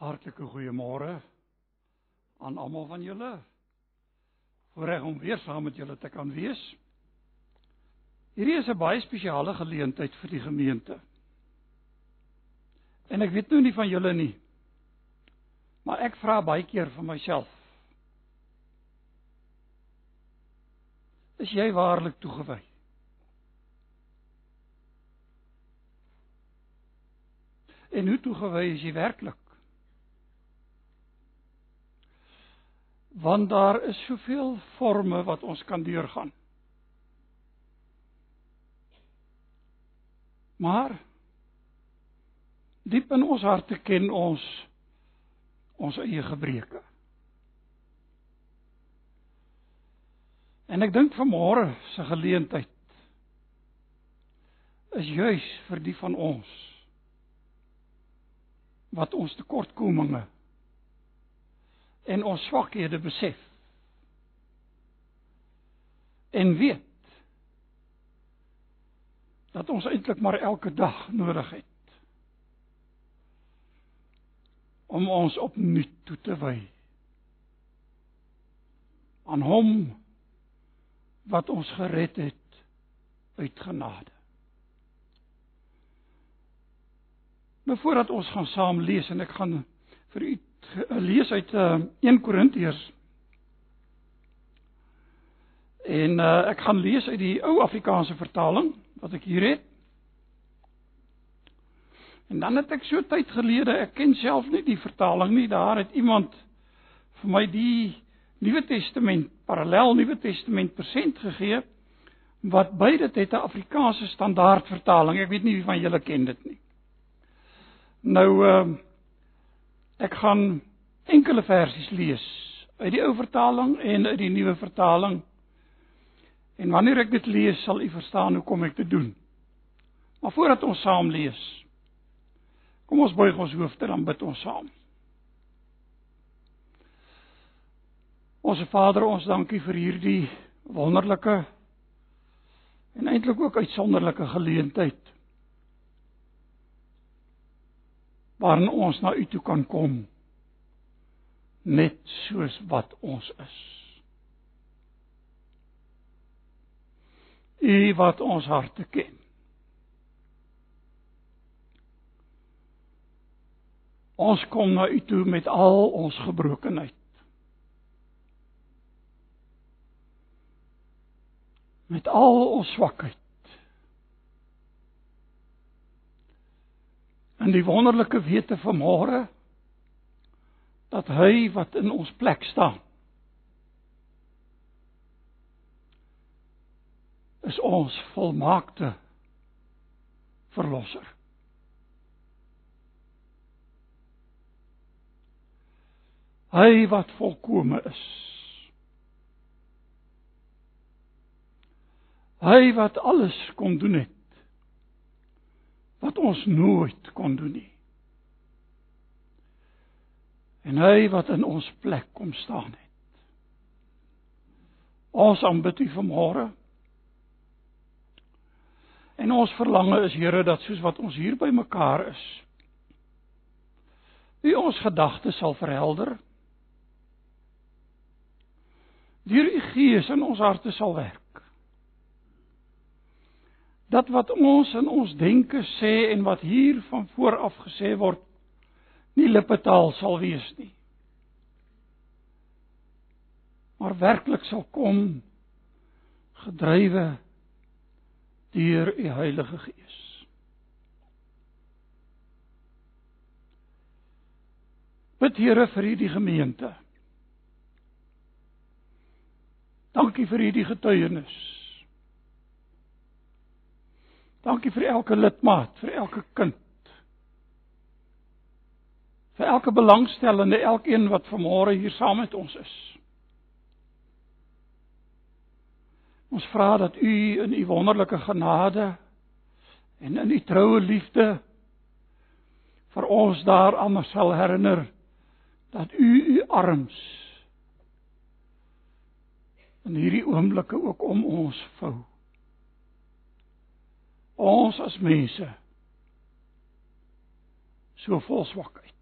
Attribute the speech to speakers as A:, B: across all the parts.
A: Hartlike goeiemôre aan almal van julle. Voorreg om weer saam met julle te kan wees. Hierdie is 'n baie spesiale geleentheid vir die gemeente. En ek weet nou nie van julle nie. Maar ek vra baie keer vir myself. Is jy waarlik toegewy? En hoe toegewy is jy werklik? Want daar is soveel forme wat ons kan deurgaan. Maar diep in ons harte ken ons ons eie gebreke. En ek dink vanmôre se geleentheid is juis vir die van ons wat ons tekortkominge en ons swakhede besef. En weet dat ons eintlik maar elke dag nodig het om ons opnuut toe te wy aan hom wat ons gered het uit genade. Nou voordat ons gaan saam lees en ek gaan vir u lees uit uh, 1 Korintiërs. En uh, ek gaan lees uit die ou Afrikaanse vertaling wat ek hier het. En dan het ek so tyd gelede, ek ken self nie die vertaling nie, daar het iemand vir my die Nuwe Testament, parallel Nuwe Testament persent gegee wat beide het 'n Afrikaanse standaard vertaling. Ek weet nie wie van julle ken dit nie. Nou uh Ek gaan enkele versies lees uit die ou vertaling en uit die nuwe vertaling. En wanneer ek dit lees, sal u verstaan hoe kom ek te doen. Maar voordat ons saam lees, kom ons buig ons hoofde dan bid ons saam. Onse Vader, ons dankie vir hierdie wonderlike en eintlik ook uitsonderlike geleentheid waarin ons na u toe kan kom net soos wat ons is. U wat ons harte ken. Ons kom na u toe met al ons gebrokenheid. Met al ons swakheid. In die wonderlike wete van môre dat hy wat in ons plek staan is ons volmaakte verlosser. Hy wat volkome is. Hy wat alles kon doen het wat ons nooit kon doen nie. En hy wat in ons plek kom staan het. Ons aanbid U vanmôre. En ons verlange is Here dat soos wat ons hier by mekaar is, U ons gedagtes sal verhelder. Deur U Gees in ons harte sal werk dat wat ons in ons denke sê en wat hier van vooraf gesê word nie lippetaal sal wees nie maar werklik sal kom gedrywe deur u Heilige Gees Bid Here vir hierdie gemeente. Dankie vir hierdie getuienis. Dankie vir elke lidmaat, vir elke kind. Vir elke belangstellende, elkeen wat vanmôre hier saam met ons is. Ons vra dat U in U wonderlike genade en in U troue liefde vir ons daaraan sal herinner dat U U arms in hierdie oomblikke ook om ons vou ons as mense so vol swakheid.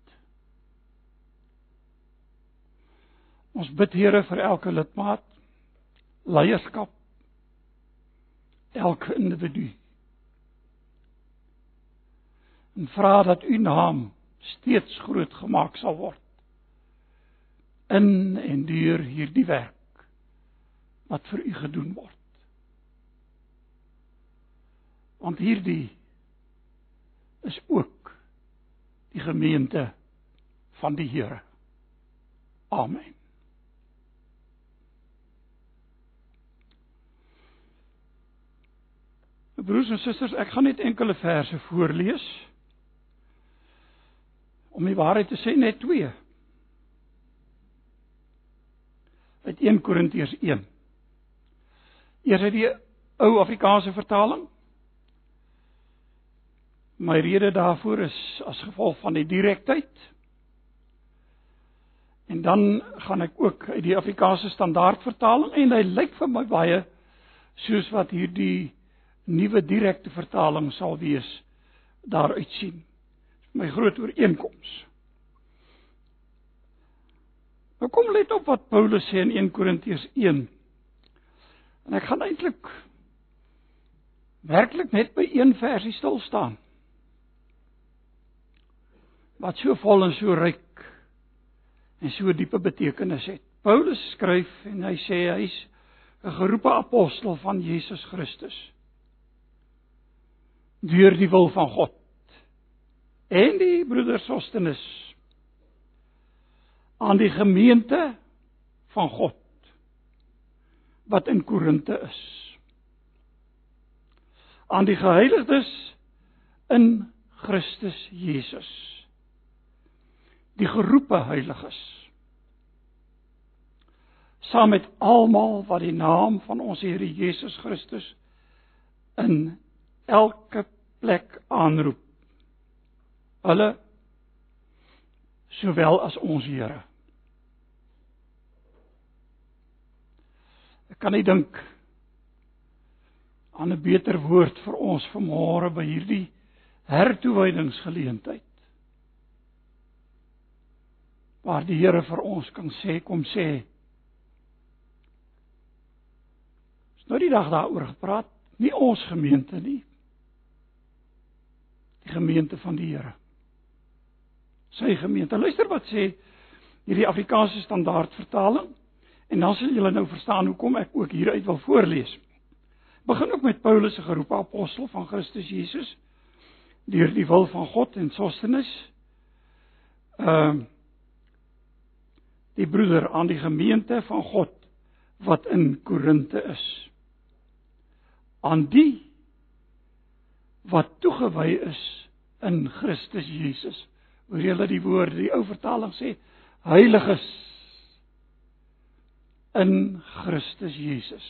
A: Ons bid Here vir elke lidmaat, leierskap, elke individu. En vra dat u naam steeds groot gemaak sal word in en deur hierdie werk wat vir u gedoen word. Want hierdie is ook die gemeente van die Here. Amen. Broers en susters, ek gaan net enkele verse voorlees. Om die waarheid te sê net twee. Uit 1 Korintiërs 1. Eers uit die ou Afrikaanse vertaling. My rede daarvoor is as gevolg van die direktheid. En dan gaan ek ook uit die Afrikaanse standaard vertaling en hy lyk vir my baie soos wat hierdie nuwe direkte vertaling sal wees daaruit sien. My groot ooreenkoms. Nou kom let op wat Paulus sê in 1 Korintiërs 1. En ek gaan eintlik werklik net by een versie stil staan. Wat so vol en so ryk en so diepe betekenis het. Paulus skryf en hy sê hy's 'n geroepe apostel van Jesus Christus deur die wil van God. En die broeder Sostenes aan die gemeente van God wat in Korinte is. Aan die geheiligdes in Christus Jesus. Die geroepe heiliges. Saam met almal wat die naam van ons Here Jesus Christus in elke plek aanroep. Hulle sowel as ons Here. Ek kan nie dink aan 'n beter woord vir ons vanmôre by hierdie hertoewydingsgeleentheid. Waar die Here vir ons kan sê kom sê. Ons nou die dag daaroor gepraat, nie ons gemeente nie die gemeente van die Here. Sy gemeente. Luister wat sê hierdie Afrikaanse standaard vertaling en dan sal julle nou verstaan hoekom ek ook hieruit wil voorlees. Begin ook met Paulus se geroepe apostel van Christus Jesus deur die wil van God en Sostenes. Ehm uh, die broeder aan die gemeente van God wat in Korinte is. Aan die wat toegewy is in Christus Jesus. Hoor julle die woorde, die ou vertaling sê heiliges in Christus Jesus.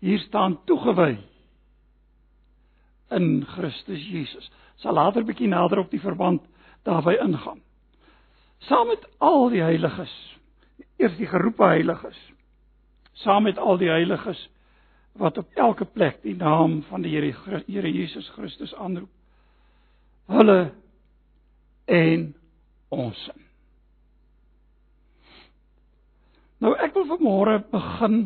A: Hier staan toegewy in Christus Jesus. Sal later bietjie nader op die verband daarby ingaan. Saam met al die heiliges, eers die geroepe heiliges, saam met al die heiliges wat op elke plek die naam van die Here Here Jesus Christus aanroep. Hulle en ons. Nou ek wil vanmôre begin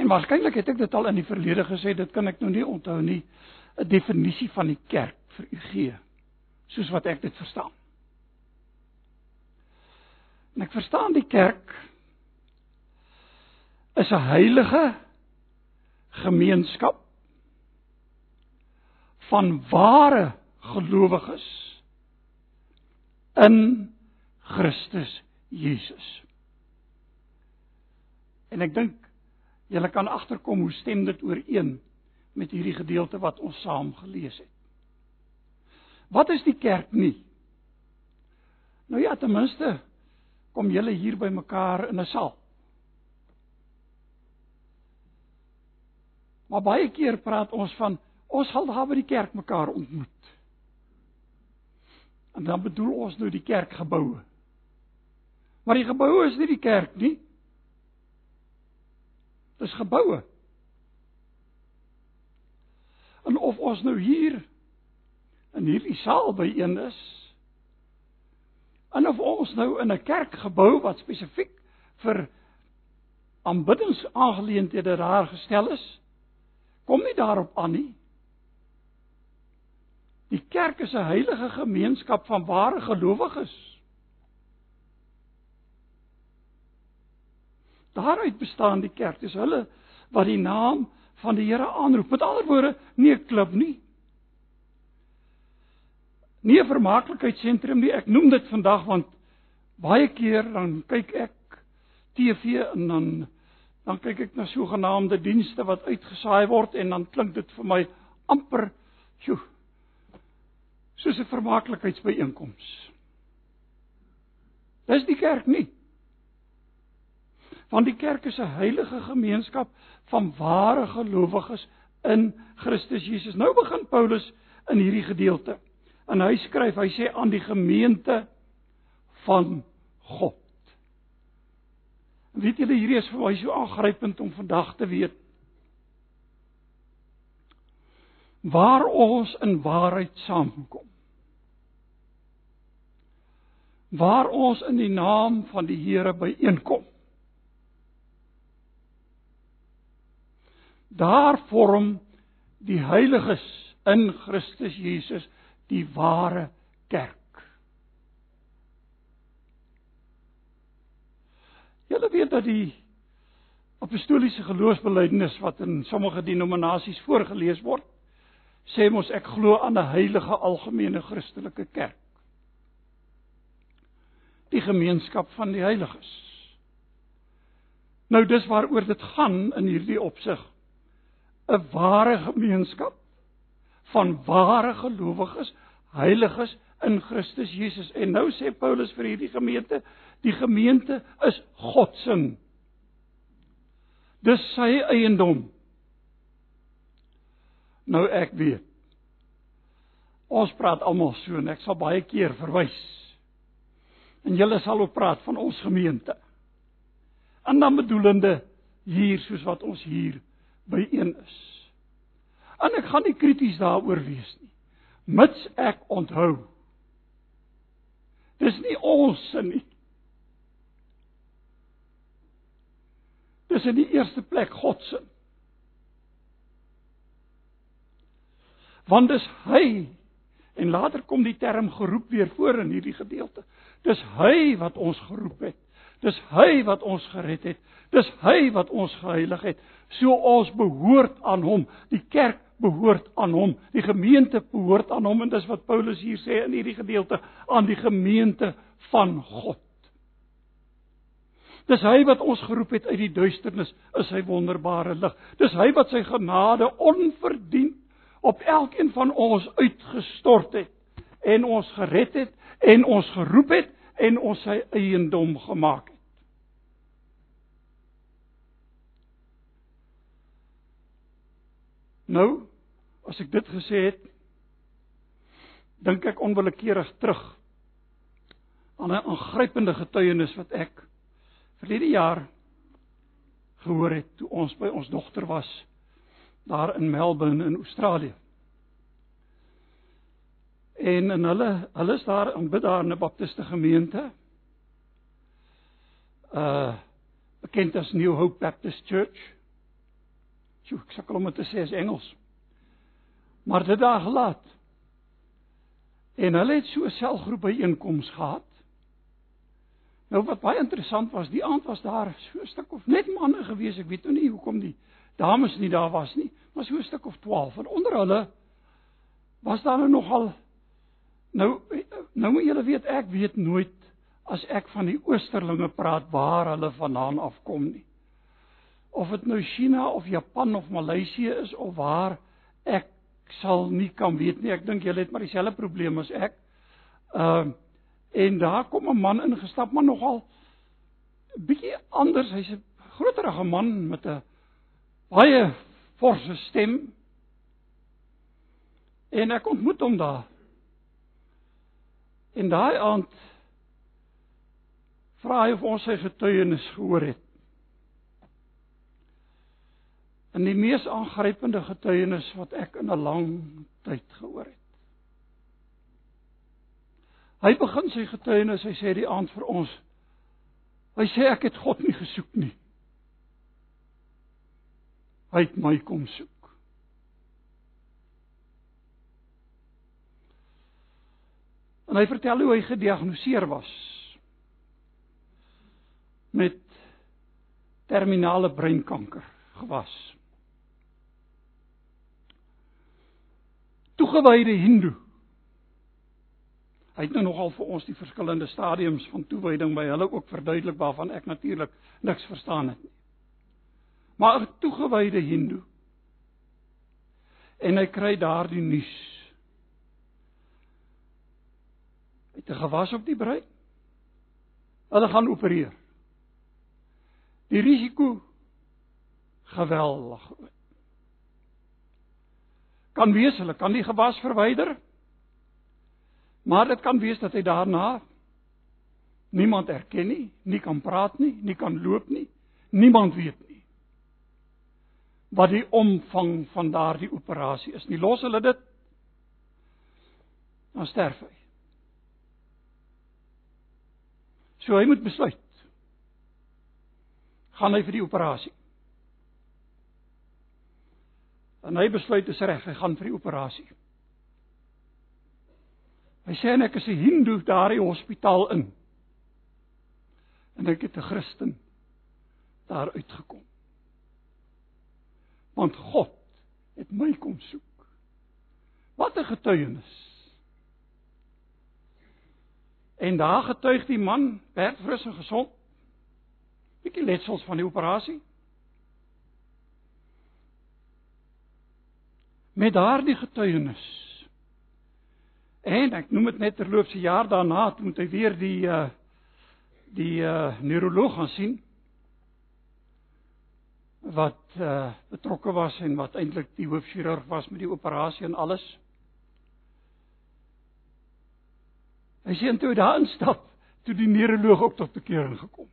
A: en waarskynlik het ek dit al in die verlede gesê, dit kan ek nou nie onthou nie, 'n definisie van die kerk vir u gee soos wat ek dit verstaan. En ek verstaan die kerk is 'n heilige gemeenskap van ware gelowiges in Christus Jesus. En ek dink julle kan agterkom hoe stem dit ooreen met hierdie gedeelte wat ons saam gelees het. Wat is die kerk nie? Nou ja, ten minste kom julle hier by mekaar in 'n saal. Maar baie keer praat ons van ons sal daar by die kerk mekaar ontmoet. En dan bedoel ons nou die kerkgeboue. Maar die geboue is nie die kerk nie. Dis geboue. En of ons nou hier in hierdie saal by een is En of ons nou in 'n kerkgebou wat spesifiek vir aanbiddingsaangeleenthede daar gestel is, kom nie daarop aan nie. Die kerk is 'n heilige gemeenskap van ware gelowiges. Daaruit bestaan die kerk. Dis hulle wat die naam van die Here aanroep. Met ander woorde, nie 'n klub nie. Nie 'n vermaaklikheidssentrum nie. Ek noem dit vandag want baie keer dan kyk ek TV en dan dan kyk ek na sogenaamde dienste wat uitgesaai word en dan klink dit vir my amper sjo soos 'n vermaaklikheidsbyeenkoms. Dis die kerk nie. Want die kerk is 'n heilige gemeenskap van ware gelowiges in Christus Jesus. Nou begin Paulus in hierdie gedeelte. En hy skryf, hy sê aan die gemeente van God. Weet julle hierdie is vir my so aangrypend om vandag te weet. Waar ons in waarheid saamkom. Waar ons in die naam van die Here byeenkom. Daar vorm die heiliges in Christus Jesus die ware kerk. Julle weet dat die apostoliese geloofsbelijdenis wat in sommige denominasies voorgeles word, sê mos ek glo aan 'n heilige algemene Christelike kerk. Die gemeenskap van die heiliges. Nou dis waaroor dit gaan in hierdie opsig. 'n ware gemeenskap van ware gelowiges, heiliges in Christus Jesus. En nou sê Paulus vir hierdie gemeente, die gemeente is God se. Dis sy eiendom. Nou ek weet. Ons praat almal so en ek sal baie keer verwys. En julle sal ook praat van ons gemeente. En dan bedoelende hier soos wat ons hier byeen is. En ek gaan nie krities daaroor wees nie. Mits ek onthou. Dis nie ons se nie. Dis in die eerste plek God se. Want dis hy en later kom die term geroep weer voor in hierdie gedeelte. Dis hy wat ons geroep het. Dis hy wat ons gered het. Dis hy wat ons geheilig het. So ons behoort aan hom. Die kerk behoort aan hom. Die gemeente behoort aan hom en dis wat Paulus hier sê in hierdie gedeelte aan die gemeente van God. Dis hy wat ons geroep het uit die duisternis in sy wonderbare lig. Dis hy wat sy genade onverdien op elkeen van ons uitgestort het en ons gered het en ons geroep het en ons sy eiendom gemaak het. Nou, as ek dit gesê het, dink ek onwillekeurig terug aan 'n aangrypende getuienis wat ek verlede jaar gehoor het toe ons by ons dogter was daar in Melbourne in Australië. En en hulle hulle is daar in bid daar 'n baptiste gemeente. Uh bekend as New Hope Baptist Church. Jy ek sukkel om dit te sê as Engels. Maar dit daar gelaat. En hulle het so 'n selgroep byeenkoms gehad. Nou wat baie interessant was, die aand was daar so 'n stuk of net manne gewees. Ek weet nou nie hoekom die dames nie daar was nie, maar so 'n stuk of 12. En onder hulle was daar nou nogal nou nou moet julle weet ek weet nooit as ek van die oosterlinge praat waar hulle vandaan afkom nie. Of dit nou China of Japan of Maleisië is of waar ek sal nie kan weet nie. Ek dink julle het maar dieselfde probleem as ek. Ehm uh, En daar kom 'n man ingestap, maar nogal bietjie anders. Hy's 'n groterige man met 'n baie forse stem. En ek ontmoet hom daar. En daai aand vra hy of ons sy getuienis gehoor het. En die mees aangrypende getuienis wat ek in 'n lang tyd gehoor het. Hy begin sy getuienis, hy sê die aand vir ons. Hy sê ek het God nie gesoek nie. Hy het my kom soek. En hy vertel hoe hy gediagnoseer was met terminale breinkanker gewas. Toegewyde Hindoe Hy het nou nogal vir ons die verskillende stadiums van toewyding by hulle ook verduidelik waarvan ek natuurlik niks verstaan het nie. Maar 'n toegewyde Hindoe. En hy kry daardie nuus. Hy het 'n gewas op die brein. Hulle gaan opereer. Die risiko geweldig. Kan wees hulle kan die gewas verwyder Maar dit kan wees dat hy daarna niemand erken nie, nie kan praat nie, nie kan loop nie. Niemand weet nie wat die omvang van daardie operasie is. Nie los hulle dit dan sterf hy. So hy moet besluit. Gaan hy vir die operasie? En hy besluit dis reg, hy gaan vir die operasie. Hy sê en ek is 'n hindoe daar in hospitaal in. En ek het 'n Christen daar uitgekom. Want God het my kom soek. Wat 'n getuienis. En daar getuig die man, Bert Frus en gesond. Bietjie letsels van die operasie. Met daardie getuienis En ek noem dit net terloops 'n jaar daarna toe moet hy weer die uh die uh neuroloog gaan sien wat uh betrokke was en wat eintlik die hoofchirurg was met die operasie en alles. Hy sien toe daar instap toe die neuroloog ook tot bekering gekom.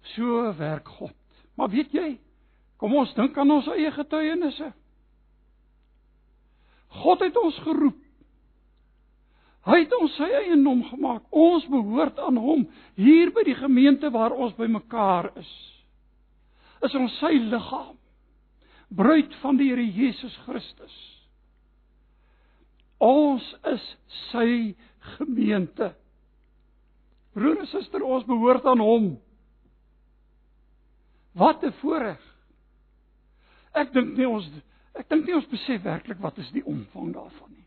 A: So werk God. Maar weet jy, kom ons dink aan ons eie getuienisse. God het ons geroep. Hy het ons sy eiendom gemaak. Ons behoort aan hom hier by die gemeente waar ons bymekaar is. Is ons sy liggaam. Bruid van die Here Jesus Christus. Ons is sy gemeente. Broer en suster, ons behoort aan hom. Wat 'n voorreg. Ek dink nie ons Ek dink nie ons besef werklik wat is die omvang daarvan nie.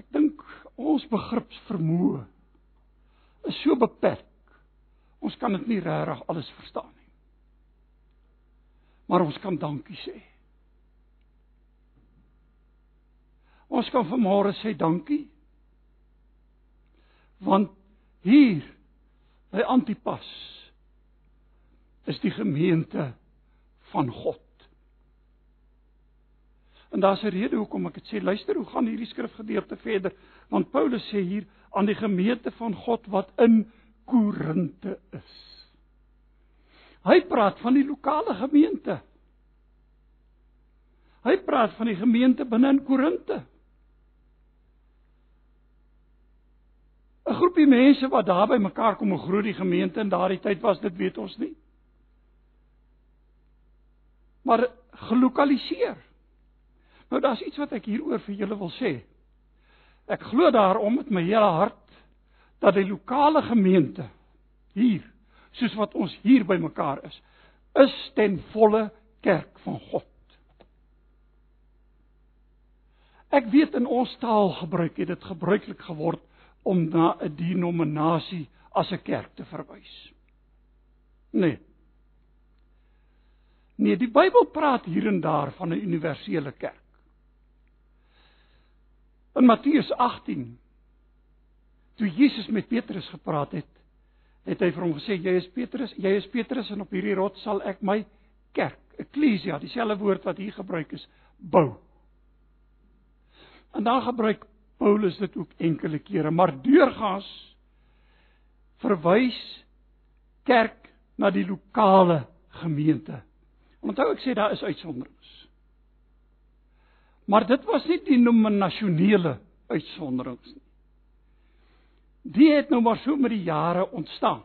A: Ek dink ons begripsvermoë is so beperk. Ons kan dit nie regtig alles verstaan nie. Maar ons kan dankie sê. Ons kan vanmôre sê dankie. Want hier by Antipas is die gemeente van God. En daar's 'n rede hoekom ek dit sê. Luister, hoe gaan hierdie skrifgedeelte verder? Want Paulus sê hier aan die gemeente van God wat in Korinte is. Hy praat van die lokale gemeente. Hy praat van die gemeente binne in Korinte. 'n Groepie mense wat daar by mekaar kom en groei die gemeente in daardie tyd was, dit weet ons nie. Maar gelokaliseer. Nou daar's iets wat ek hieroor vir julle wil sê. Ek glo daarom met my hele hart dat die lokale gemeente hier, soos wat ons hier bymekaar is, is ten volle kerk van God. Ek weet in ons taal gebruik het dit gebruiklik geword om na 'n denominasie as 'n kerk te verwys. Nee. Nee, die Bybel praat hier en daar van 'n universele kerk. In Matteus 18 toe Jesus met Petrus gepraat het, het hy vir hom gesê jy is Petrus, jy is Petrus en op hierdie rots sal ek my kerk, eklesia, dieselfde woord wat hier gebruik is, bou. En dan gebruik Paulus dit ook enkele kere, maar deurgaans verwys kerk na die lokale gemeente. Onthou ek sê daar is uitsonderings. Maar dit was nie die nominasionele uitsonderings nie. Die het nou maar so met die jare ontstaan.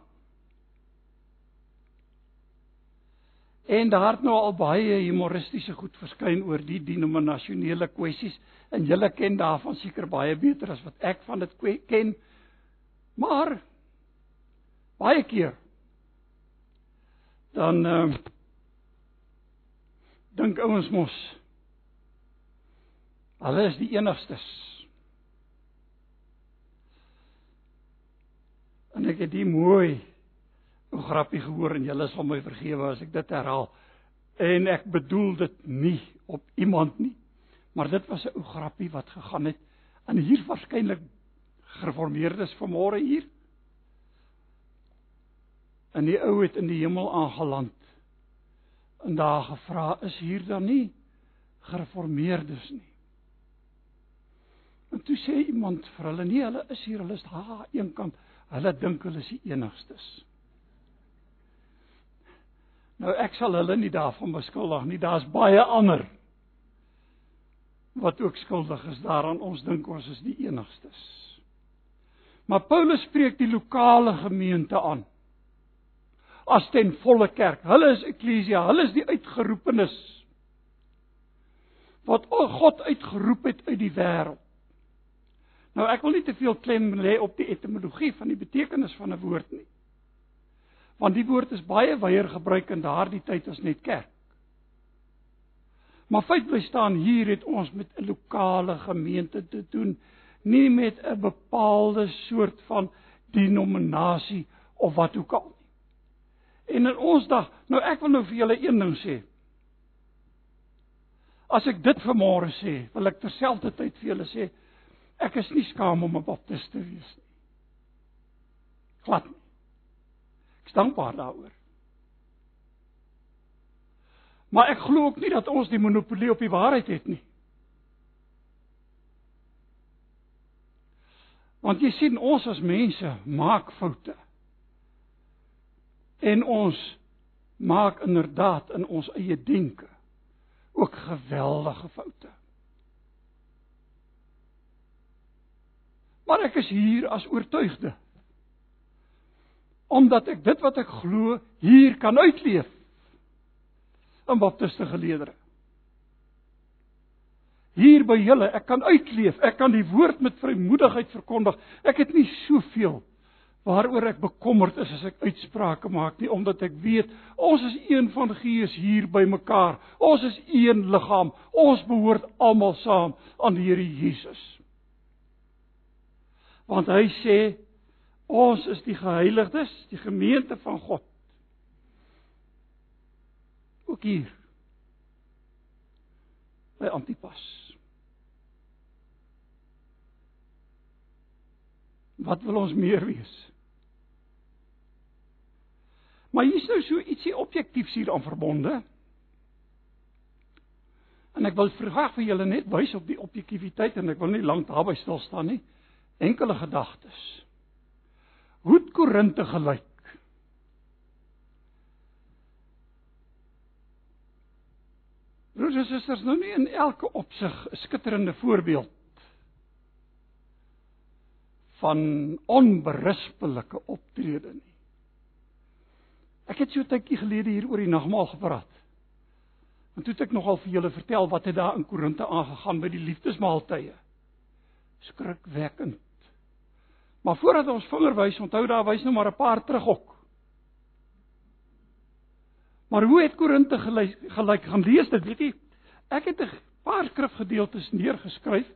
A: En daar het nou al baie humoristiese goed verskyn oor die denominasionele kwessies en julle ken daarvan seker baie beter as wat ek van dit ken. Maar baie keer dan ehm uh, dink ouens mos hulle is die enigstes. En ek het die mooi 'n grappie gehoor en julle sal my vergewe as ek dit herhaal. En ek bedoel dit nie op iemand nie. Maar dit was 'n ou grappie wat gegaan het en hier waarskynlik gereformeerdes vanmôre hier. En die ou het in die hemel aangeland. En daar gevra is hier dan nie gereformeerdes nie. En toe sê iemand vir hulle nee, hulle is hier, hulle is daar eenkant. Hulle dink hulle is die enigstes. Nou ek sal hulle nie daarvan beskuldig nie. Daar's baie ander wat ook skuldig is daaraan. Ons dink ons is die enigstes. Maar Paulus spreek die lokale gemeente aan. As ten volle kerk. Hulle is eklesia, hulle is die uitgeroepenes wat God uitgeroep het uit die wêreld. Nou ek wil nie te veel klem lê op die etimologie van die betekenis van 'n woord nie want die woord is baie wyeer gebruik in daardie tyd as net kerk. Maar feit bly staan hier het ons met 'n lokale gemeente te doen, nie met 'n bepaalde soort van denominasie of wat ook al nie. En in ons dag, nou ek wil nou vir julle een ding sê. As ek dit vanmôre sê, wil ek terselfdertyd vir julle sê ek is nie skaam om 'n baptist te wees nie. Glad nie. Ek's dankbaar daaroor. Maar ek glo ook nie dat ons die monopolie op die waarheid het nie. Want jy sien ons as mense maak foute. En ons maak inderdaad in ons eie denke ook geweldige foute. Maar ek is hier as oortuigde omdat ek dit wat ek glo hier kan uitleef in baptiste geleedere. Hier by julle, ek kan uitleef, ek kan die woord met vrymoedigheid verkondig. Ek het nie soveel waaroor ek bekommerd is as ek uitsprake maak nie, omdat ek weet ons is een van Gees hier by mekaar. Ons is een liggaam. Ons behoort almal saam aan die Here Jesus. Want hy sê Ons is die geheiligdes, die gemeente van God. Ook hier. By Antipas. Wat wil ons meer wees? Maar hier is nou so ietsie objektiefs hier aan verbonde. En ek wil graag vir julle net wys op die objektiviteit en ek wil nie lank daarby stil staan nie. Enkele gedagtes hoe het Korinte gelyk? Broers en susters, nou nie in elke opsig 'n skitterende voorbeeld van onberispelike optrede nie. Ek het so tydjie gelede hier oor die nagmaal gepraat. En toe het ek nogal vir julle vertel wat het daar in Korinte aangegaan by die liefdesmaaltye. Skrikwekkend. Maar voordat ons vinger wys, onthou daar wys nou maar 'n paar terug ook. Maar hoe het Korinte gelyk, gelyk gaan lees dit, weet jy? Ek het 'n paar skrifgedeeltes neergeskryf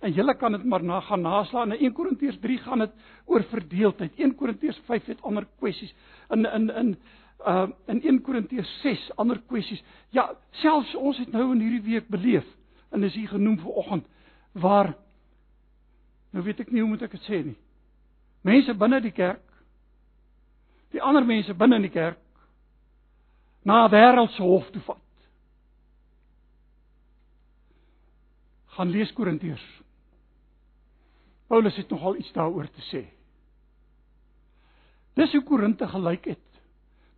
A: en julle kan dit maar na gaan naslaan. In 1 Korintiërs 3 gaan dit oor verdeeldheid. 1 Korintiërs 5 het ander kwessies. In in in uh in 1 Korintiërs 6 ander kwessies. Ja, selfs ons het nou in hierdie week beleef en is hier genoem vir oggend waar nou weet ek nie hoe moet ek dit sê nie mense binne die kerk die ander mense binne in die kerk na wêreldse hof toe vat. Gaan lees Korintiërs. Paulus het nogal iets daaroor te sê. Dis hoe Korinte gelyk het.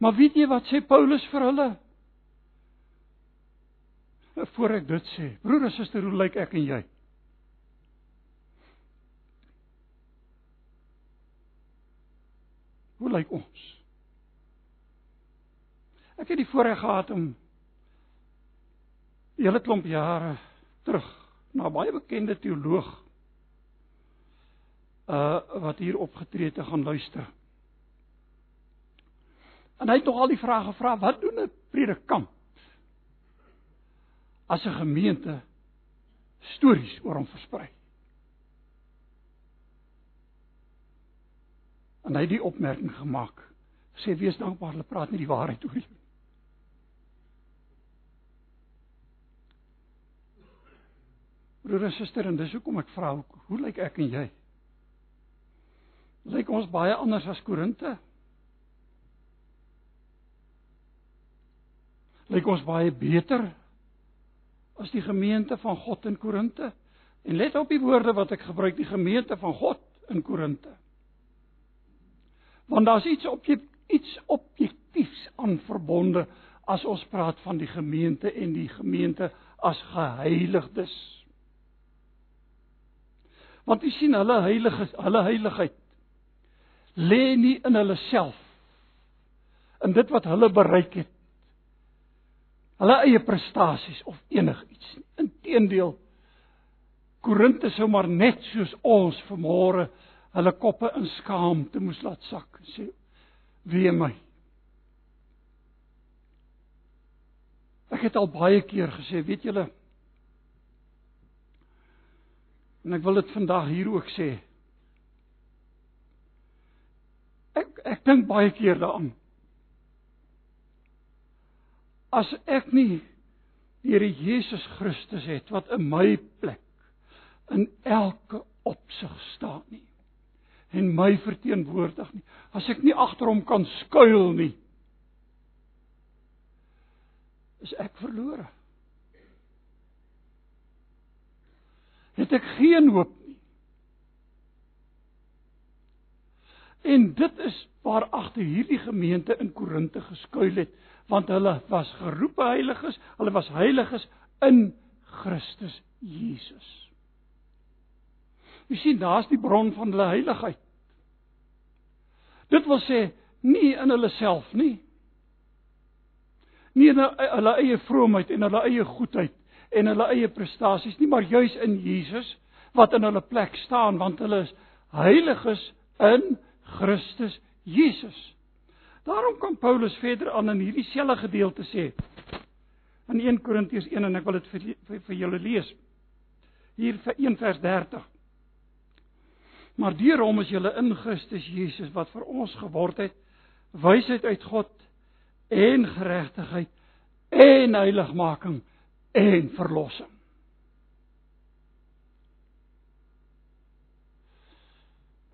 A: Maar weet jy wat sê Paulus vir hulle? voor ek dit sê. Broer en suster, hoe lyk ek en jy? Hoe lyk ons? Ek het die voorreg gehad om 'n hele klomp jare terug na 'n baie bekende teoloog uh wat hier opgetree te gaan luister. En hy het nog al die vrae gevra, wat doen 'n predikant as 'n gemeente stories oor hom versprei? En hy het die opmerking gemaak. Sê wees dankbaar hulle praat nie die waarheid oor jou. Broer en suster, en dis hoekom ek vra, hoe lyk ek en jy? Lyk ons baie anders as Korinte? Lyk ons baie beter as die gemeente van God in Korinte? En let op die woorde wat ek gebruik, die gemeente van God in Korinte. Want daar's iets op iets objektiefs aan verbonde as ons praat van die gemeente en die gemeente as geheiligdes. Want jy sien hulle heilige hulle heiligheid lê nie in hulle self in dit wat hulle bereik het hulle eie prestasies of enigiets inteendeel Korinte sou maar net soos ons vanmôre hulle koppe in skaamte moes laat sak en sê wie my Ek het al baie keer gesê weet julle En ek wil dit vandag hier ook sê. Ek ek dink baie keer daaraan. As ek nie die Here Jesus Christus het wat in my plek in elke opsig staan nie en my verteenwoordig nie. As ek nie agter hom kan skuil nie, is ek verlore. het ek geen hoop nie. En dit is waar agter hierdie gemeente in Korinte geskuil het, want hulle was geroepe heiliges, hulle was heiliges in Christus Jesus. Jy sien, daar's die bron van hulle heiligheid. Dit wil sê nie in hulle self nie. Nie in hulle eie vroomheid en hulle eie goedheid en hulle eie prestasies nie, maar juis in Jesus wat in hulle plek staan want hulle is heiliges in Christus Jesus. Daarom kom Paulus verder aan in hierdie selfe gedeelte sê in 1 Korintiërs 1 en ek wil dit vir, vir, vir julle lees. Hier vir 1 vers 30. Maar deur hom is julle in Christus Jesus wat vir ons geword het wysheid uit God en geregtigheid en heiligmaking en verlossing.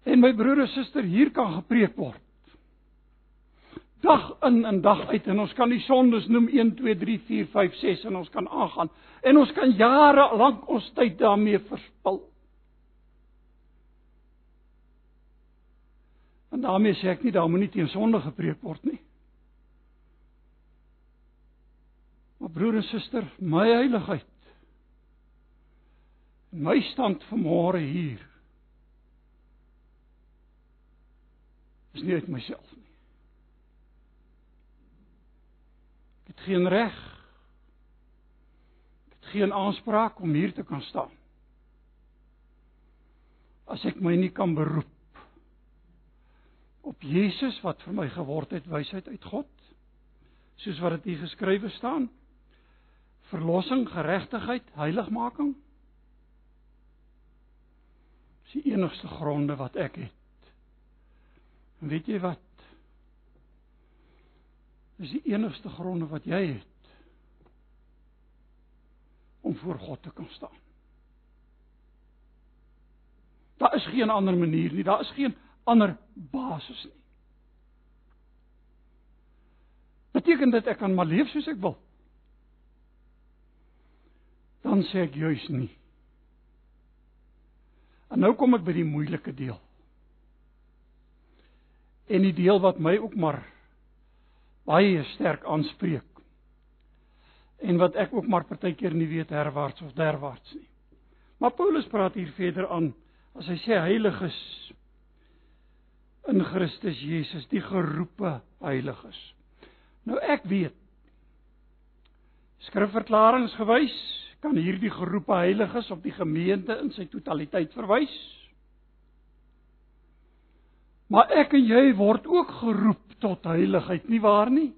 A: En my broer en suster, hier kan gepreek word. Dag in en dag uit en ons kan die sondes noem 1 2 3 4 5 6 en ons kan aangaan en ons kan jare lank ons tyd daarmee verspil. En daarmee sê ek nie daar moet nie teen sonde gepreek word nie. Maar broer en suster, my heiligheid. My stand vanmôre hier. Is nie uit myself nie. Ek het geen reg. Ek het geen aanspraak om hier te kan staan. As ek my nie kan beroep op Jesus wat vir my geword het wysheid uit God, soos wat dit hier geskrywe staan verlossing, geregtigheid, heiligmaking. Dis die enigste gronde wat ek het. En weet jy wat? Dis die enigste gronde wat jy het om voor God te kan staan. Daar is geen ander manier nie, daar is geen ander basis nie. Beteken dit ek kan maar leef soos ek wil? dan sê ek juis nie. En nou kom ek by die moeilike deel. En die deel wat my ook maar baie sterk aanspreek en wat ek ook maar partykeer nie weet herwaarts of derwaarts nie. Maar Paulus praat hier verder aan as hy sê heiliges in Christus Jesus, die geroepe heiliges. Nou ek weet skrifverklaringe gewys kan hierdie geroepe heiliges op die gemeente in sy totaliteit verwys. Maar ek en jy word ook geroep tot heiligheid, nie waar nie?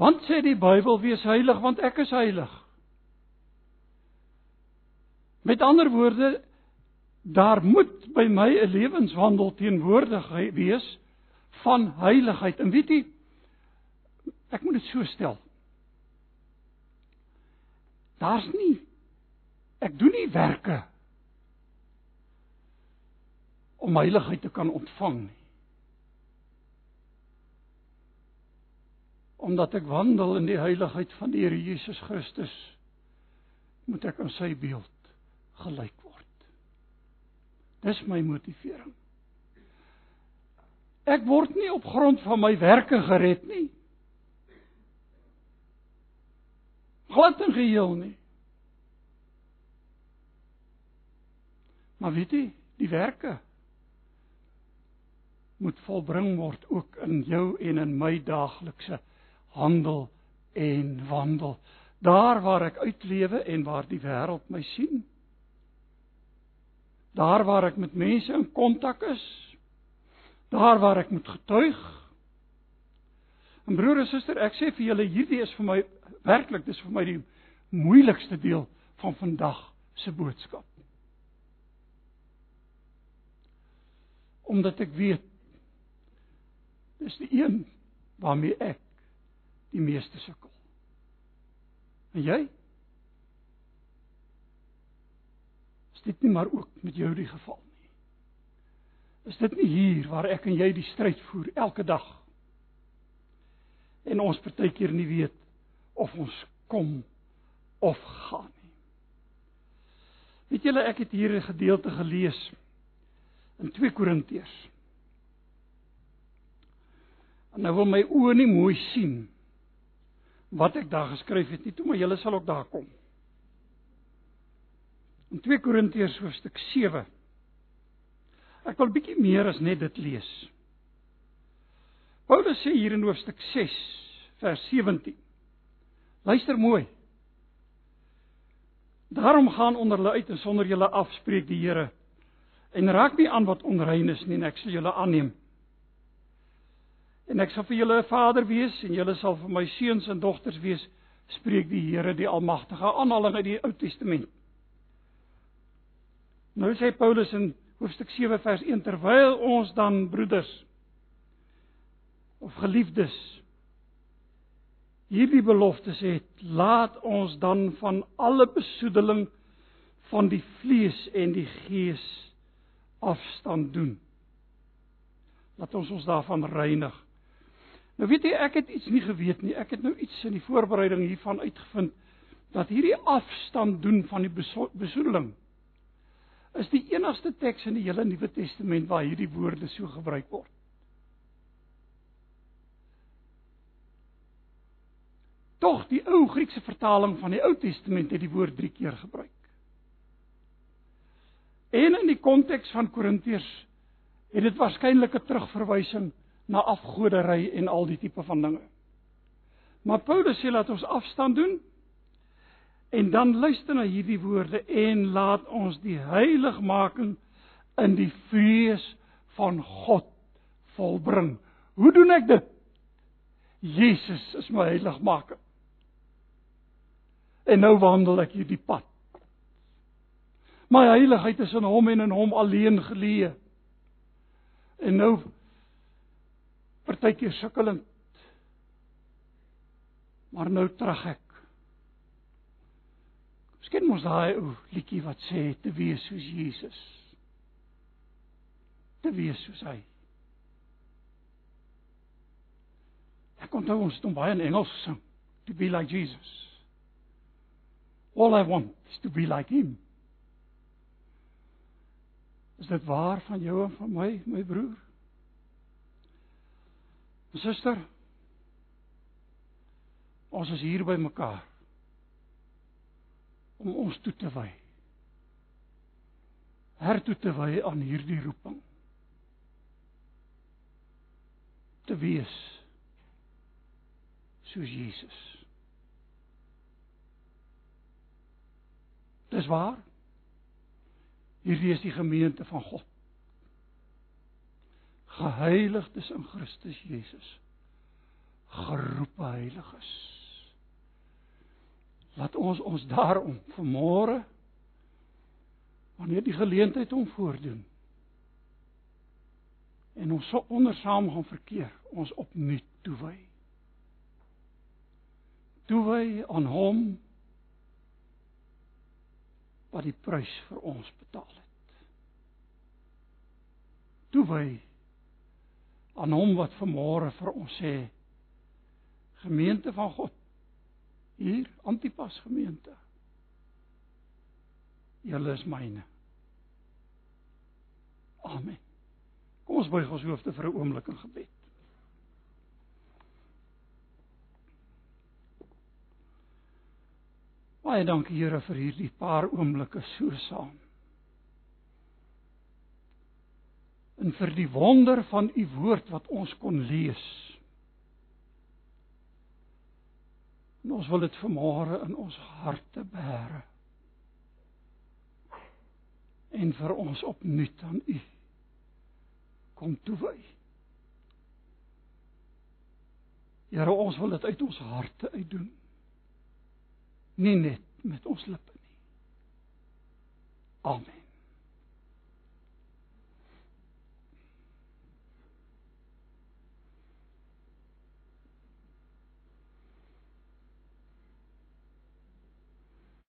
A: Want sê die Bybel wees heilig want ek is heilig. Met ander woorde daar moet by my 'n lewenswandel teenwoordig wees van heiligheid. En weet jy ek moet dit so stel. Daar's nie ek doen nie werke om heiligheid te kan ontvang nie. omdat ek wandel in die heiligheid van die Here Jesus Christus moet ek aan sy beeld gelyk word. Dis my motivering. Ek word nie op grond van my werke gered nie. Glad en geheel nie. Maar weet jy, die werke moet volbring word ook in jou en in my daaglikse handel en wandel. Daar waar ek uitlewe en waar die wêreld my sien. Daar waar ek met mense in kontak is. Daar waar ek moet getuig. En broer en suster, ek sê vir julle hierdie is vir my werklik dis vir my die moeilikste deel van vandag se boodskap. Omdat ek weet dis die een waarmee ek die meeste sukkel. En jy? Is dit nie maar ook met jou die geval nie? Is dit nie hier waar ek en jy die stryd voer elke dag? En ons partykeer nie weet of ons kom of gaan nie. Weet julle ek het hier 'n gedeelte gelees in 2 Korintiërs. En nou wil my oë nie mooi sien wat ek daar geskryf het nie, toe maar julle sal ook daar kom. In 2 Korintiërs hoofstuk 7. Ek wil bietjie meer as net dit lees. Paulus sê hier in hoofstuk 6 vers 17. Luister mooi. Daarom gaan onder hulle uit en sonder julle afspreek die Here en raak nie aan wat onrein is nie en ek sal julle aanneem. En ek sal vir julle 'n vader wees en julle sal vir my seuns en dogters wees, spreek die Here die Almagtige aanhaling uit die Ou Testament. Nou sê Paulus in hoofstuk 7 vers 1 terwyl ons dan broeders of geliefdes hierdie beloftes het, laat ons dan van alle besoedeling van die vlees en die gees afstand doen. Laat ons ons daarvan reinig. Nou weet jy, ek het iets nie geweet nie. Ek het nou iets in die voorbereiding hiervan uitgevind dat hierdie afstand doen van die besoedeling is die enigste teks in die hele Nuwe Testament waar hierdie woorde so gebruik word. Tog die ou Griekse vertaling van die Ou Testament het die woord 3 keer gebruik. En in die konteks van Korintiërs het dit waarskynlik 'n terugverwysing na afgoderry en al die tipe van dinge. Maar Paulus sê laat ons afstand doen en dan luister na hierdie woorde en laat ons die heiligmaking in die vrees van God volbring. Hoe doen ek dit? Jesus is my heiligmaker. En nou wandel ek hierdie pad. My heiligheid is in hom en in hom alleen geleë. En nou partykeer sukkelend. Maar nou terug ek. Miskien mos daai ou liedjie wat sê te wees soos Jesus. Te wees soos hy. Ek onthou ons het hom baie in Engels gesing. To be like Jesus. All I want is to be like him. Is dit waar van jou en van my, my broer? Suster, ons is hier by mekaar om ons toe te wy. Hertoe te wy aan hierdie roeping. Te wees soos Jesus. Dis waar. Hierdie is die gemeente van God. Geheiligdes in Christus Jesus. Geroepe heiliges laat ons ons daarom vermôre wanneer die geleentheid hom voordoen en ons so onder saam gaan verkeer ons opnuut toewy. Toewy aan hom wat die prys vir ons betaal het. Toewy aan hom wat vermôre vir ons sê gemeente van God hier Antipas gemeente. Julle is myne. Amen. Kom ons buig ons hoofde vir 'n oomblik in gebed. Baie dankie Here vir hierdie paar oomblikke so saam. En vir die wonder van u woord wat ons kon lees. En ons wil dit vanmôre in ons harte bære. En vir ons opnuut aan U kom toewy. Here, ons wil dit uit ons harte uitdoen. Nie net met ons lippe nie. Amen.